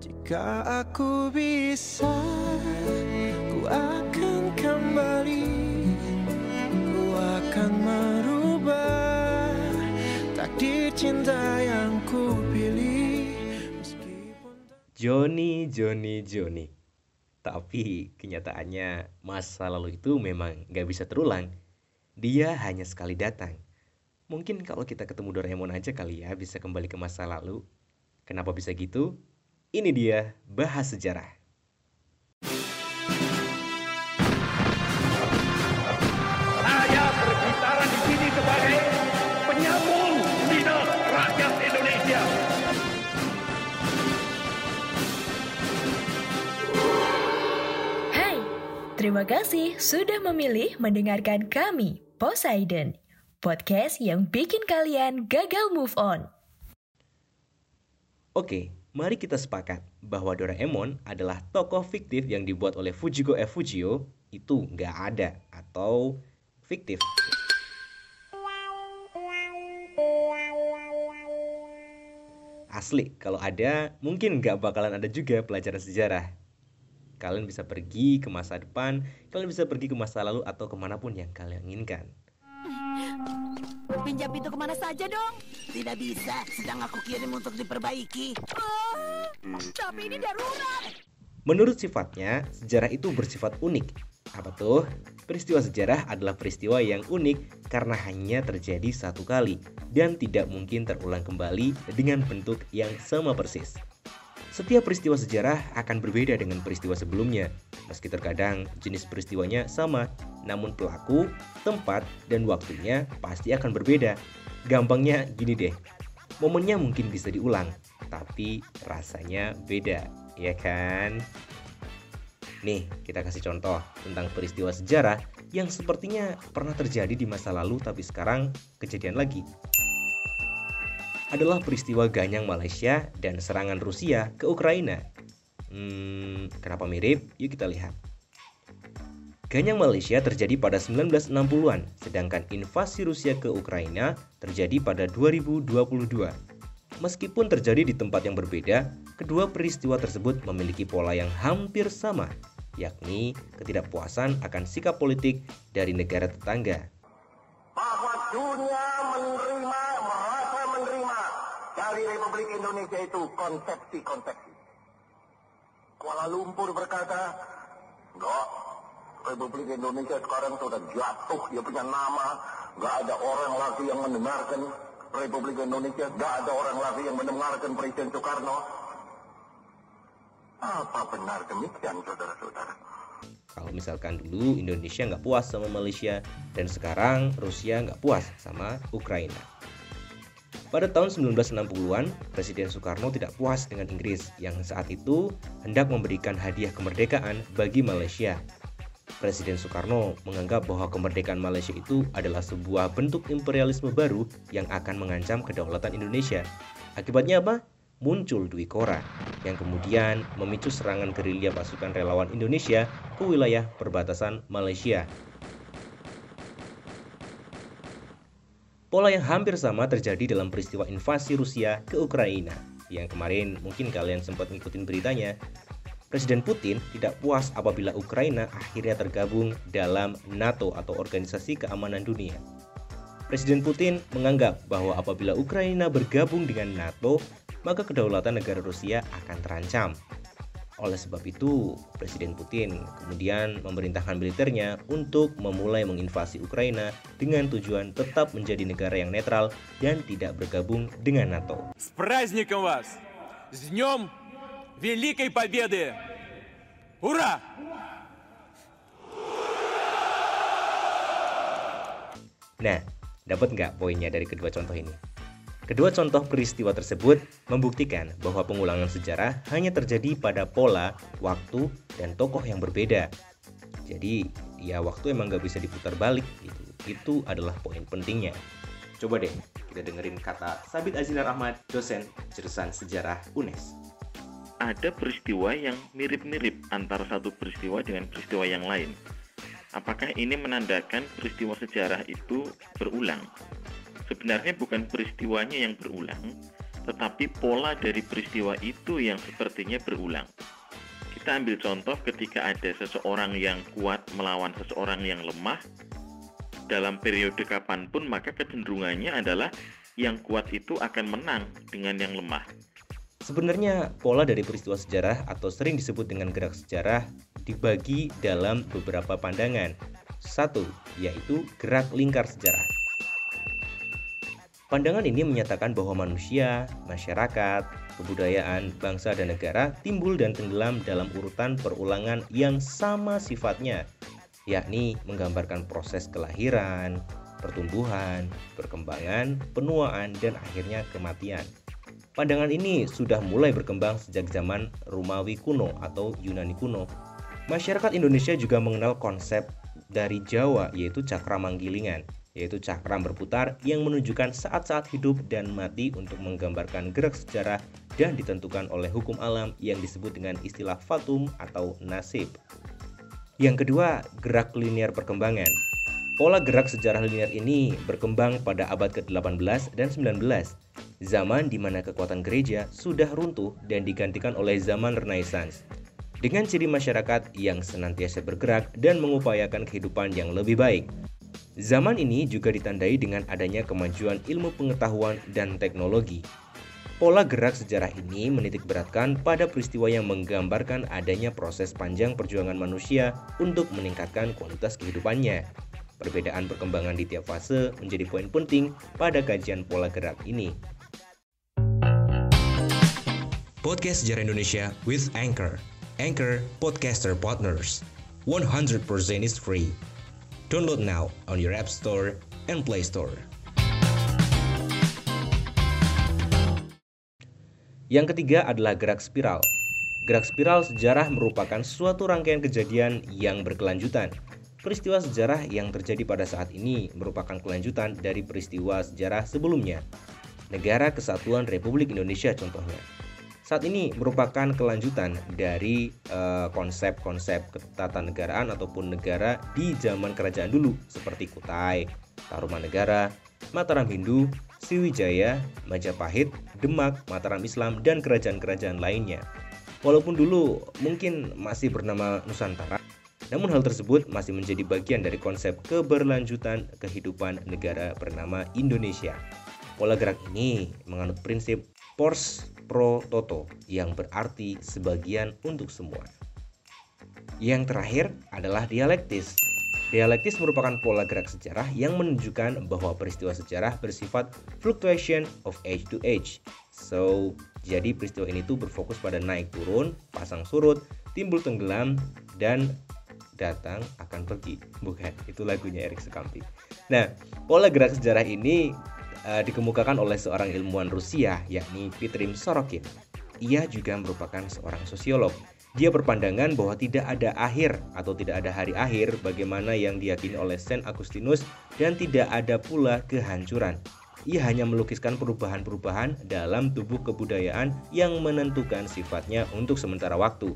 Jika aku bisa, ku akan kembali, ku akan merubah takdir cinta yang ku pilih. Meskipun Joni, Joni, Joni. Tapi kenyataannya masa lalu itu memang gak bisa terulang. Dia hanya sekali datang. Mungkin kalau kita ketemu Doraemon aja kali ya bisa kembali ke masa lalu. Kenapa bisa gitu? Ini dia bahas sejarah. Saya berbicara di sini sebagai penyambung lidah rakyat Indonesia. Hai, terima kasih sudah memilih mendengarkan kami, Poseidon. Podcast yang bikin kalian gagal move on. Oke, mari kita sepakat bahwa Doraemon adalah tokoh fiktif yang dibuat oleh Fujiko F. Fujio itu nggak ada atau fiktif. Asli, kalau ada mungkin nggak bakalan ada juga pelajaran sejarah. Kalian bisa pergi ke masa depan, kalian bisa pergi ke masa lalu atau ke mana pun yang kalian inginkan. Pinjam itu ke mana saja dong? Tidak bisa, sedang aku kirim untuk diperbaiki. Tapi ini darurat. Menurut sifatnya, sejarah itu bersifat unik. Apa tuh? Peristiwa sejarah adalah peristiwa yang unik karena hanya terjadi satu kali dan tidak mungkin terulang kembali dengan bentuk yang sama persis. Setiap peristiwa sejarah akan berbeda dengan peristiwa sebelumnya, meski terkadang jenis peristiwanya sama, namun pelaku, tempat, dan waktunya pasti akan berbeda. Gampangnya gini deh, momennya mungkin bisa diulang, tapi rasanya beda, ya kan? Nih, kita kasih contoh tentang peristiwa sejarah yang sepertinya pernah terjadi di masa lalu tapi sekarang kejadian lagi. Adalah peristiwa Ganyang Malaysia dan serangan Rusia ke Ukraina. Hmm, kenapa mirip? Yuk kita lihat. Ganyang Malaysia terjadi pada 1960-an, sedangkan invasi Rusia ke Ukraina terjadi pada 2022. Meskipun terjadi di tempat yang berbeda, kedua peristiwa tersebut memiliki pola yang hampir sama, yakni ketidakpuasan akan sikap politik dari negara tetangga. Bahwa dunia menerima, merasa menerima dari Republik Indonesia itu konsepsi-konsepsi. Kuala Lumpur berkata, enggak, Republik Indonesia sekarang sudah jatuh, dia punya nama, enggak ada orang lagi yang mendengarkan Republik Indonesia, enggak ada orang lagi yang mendengarkan Presiden Soekarno. Apa benar demikian, saudara-saudara? Kalau misalkan dulu Indonesia nggak puas sama Malaysia dan sekarang Rusia nggak puas sama Ukraina. Pada tahun 1960-an, Presiden Soekarno tidak puas dengan Inggris yang saat itu hendak memberikan hadiah kemerdekaan bagi Malaysia. Presiden Soekarno menganggap bahwa kemerdekaan Malaysia itu adalah sebuah bentuk imperialisme baru yang akan mengancam kedaulatan Indonesia. Akibatnya apa? Muncul Dwi Kora yang kemudian memicu serangan gerilya pasukan relawan Indonesia ke wilayah perbatasan Malaysia. Pola yang hampir sama terjadi dalam peristiwa invasi Rusia ke Ukraina yang kemarin mungkin kalian sempat ngikutin beritanya. Presiden Putin tidak puas apabila Ukraina akhirnya tergabung dalam NATO atau Organisasi Keamanan Dunia. Presiden Putin menganggap bahwa apabila Ukraina bergabung dengan NATO, maka kedaulatan negara Rusia akan terancam. Oleh sebab itu, Presiden Putin kemudian memerintahkan militernya untuk memulai menginvasi Ukraina dengan tujuan tetap menjadi negara yang netral dan tidak bergabung dengan NATO. С праздником вас! С Днем Великой Победы! Ура! Nah, Dapat nggak poinnya dari kedua contoh ini? Kedua contoh peristiwa tersebut membuktikan bahwa pengulangan sejarah hanya terjadi pada pola, waktu, dan tokoh yang berbeda. Jadi, ya waktu emang nggak bisa diputar balik gitu. Itu adalah poin pentingnya. Coba deh kita dengerin kata Sabit Azinar Ahmad, dosen jurusan sejarah UNES. Ada peristiwa yang mirip-mirip antara satu peristiwa dengan peristiwa yang lain. Apakah ini menandakan peristiwa sejarah itu berulang? Sebenarnya bukan peristiwanya yang berulang, tetapi pola dari peristiwa itu yang sepertinya berulang. Kita ambil contoh ketika ada seseorang yang kuat melawan seseorang yang lemah, dalam periode kapan pun maka kecenderungannya adalah yang kuat itu akan menang dengan yang lemah. Sebenarnya pola dari peristiwa sejarah atau sering disebut dengan gerak sejarah dibagi dalam beberapa pandangan. Satu, yaitu gerak lingkar sejarah. Pandangan ini menyatakan bahwa manusia, masyarakat, kebudayaan, bangsa, dan negara timbul dan tenggelam dalam urutan perulangan yang sama sifatnya, yakni menggambarkan proses kelahiran, pertumbuhan, perkembangan, penuaan, dan akhirnya kematian. Pandangan ini sudah mulai berkembang sejak zaman Romawi kuno atau Yunani kuno. Masyarakat Indonesia juga mengenal konsep dari Jawa yaitu cakra manggilingan yaitu cakram berputar yang menunjukkan saat-saat hidup dan mati untuk menggambarkan gerak sejarah dan ditentukan oleh hukum alam yang disebut dengan istilah fatum atau nasib. Yang kedua, gerak linear perkembangan. Pola gerak sejarah linear ini berkembang pada abad ke-18 dan 19, zaman di mana kekuatan gereja sudah runtuh dan digantikan oleh zaman Renaissance. Dengan ciri masyarakat yang senantiasa bergerak dan mengupayakan kehidupan yang lebih baik, Zaman ini juga ditandai dengan adanya kemajuan ilmu pengetahuan dan teknologi. Pola gerak sejarah ini menitik beratkan pada peristiwa yang menggambarkan adanya proses panjang perjuangan manusia untuk meningkatkan kualitas kehidupannya. Perbedaan perkembangan di tiap fase menjadi poin penting pada kajian pola gerak ini. Podcast Sejarah Indonesia with Anchor. Anchor Podcaster Partners. 100% is free. Download now on your App Store and Play Store. Yang ketiga adalah gerak spiral. Gerak spiral sejarah merupakan suatu rangkaian kejadian yang berkelanjutan. Peristiwa sejarah yang terjadi pada saat ini merupakan kelanjutan dari peristiwa sejarah sebelumnya. Negara Kesatuan Republik Indonesia contohnya saat ini merupakan kelanjutan dari eh, konsep-konsep uh, ketatanegaraan ataupun negara di zaman kerajaan dulu seperti Kutai, Tarumanegara, Mataram Hindu, Sriwijaya, Majapahit, Demak, Mataram Islam, dan kerajaan-kerajaan lainnya. Walaupun dulu mungkin masih bernama Nusantara, namun hal tersebut masih menjadi bagian dari konsep keberlanjutan kehidupan negara bernama Indonesia. Pola gerak ini menganut prinsip pors pro toto yang berarti sebagian untuk semua. Yang terakhir adalah dialektis. Dialektis merupakan pola gerak sejarah yang menunjukkan bahwa peristiwa sejarah bersifat fluctuation of age to age. So, jadi peristiwa ini tuh berfokus pada naik turun, pasang surut, timbul tenggelam, dan datang akan pergi. Bukan, itu lagunya Erik Sukamti. Nah, pola gerak sejarah ini uh, dikemukakan oleh seorang ilmuwan Rusia yakni Petrim Sorokin. Ia juga merupakan seorang sosiolog. Dia berpandangan bahwa tidak ada akhir atau tidak ada hari akhir bagaimana yang diyakini oleh Saint Augustinus dan tidak ada pula kehancuran. Ia hanya melukiskan perubahan-perubahan dalam tubuh kebudayaan yang menentukan sifatnya untuk sementara waktu.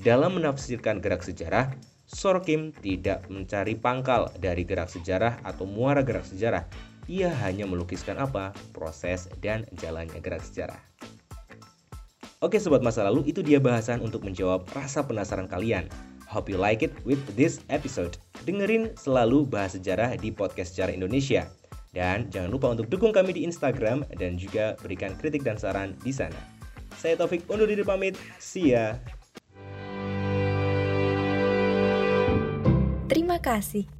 Dalam menafsirkan gerak sejarah, Sorkim tidak mencari pangkal dari gerak sejarah atau muara gerak sejarah, ia hanya melukiskan apa? Proses dan jalannya gerak sejarah. Oke sobat masa lalu, itu dia bahasan untuk menjawab rasa penasaran kalian. Hope you like it with this episode. Dengerin selalu bahas sejarah di podcast Sejarah Indonesia. Dan jangan lupa untuk dukung kami di Instagram dan juga berikan kritik dan saran di sana. Saya Taufik undur diri pamit. See ya. Terima kasih.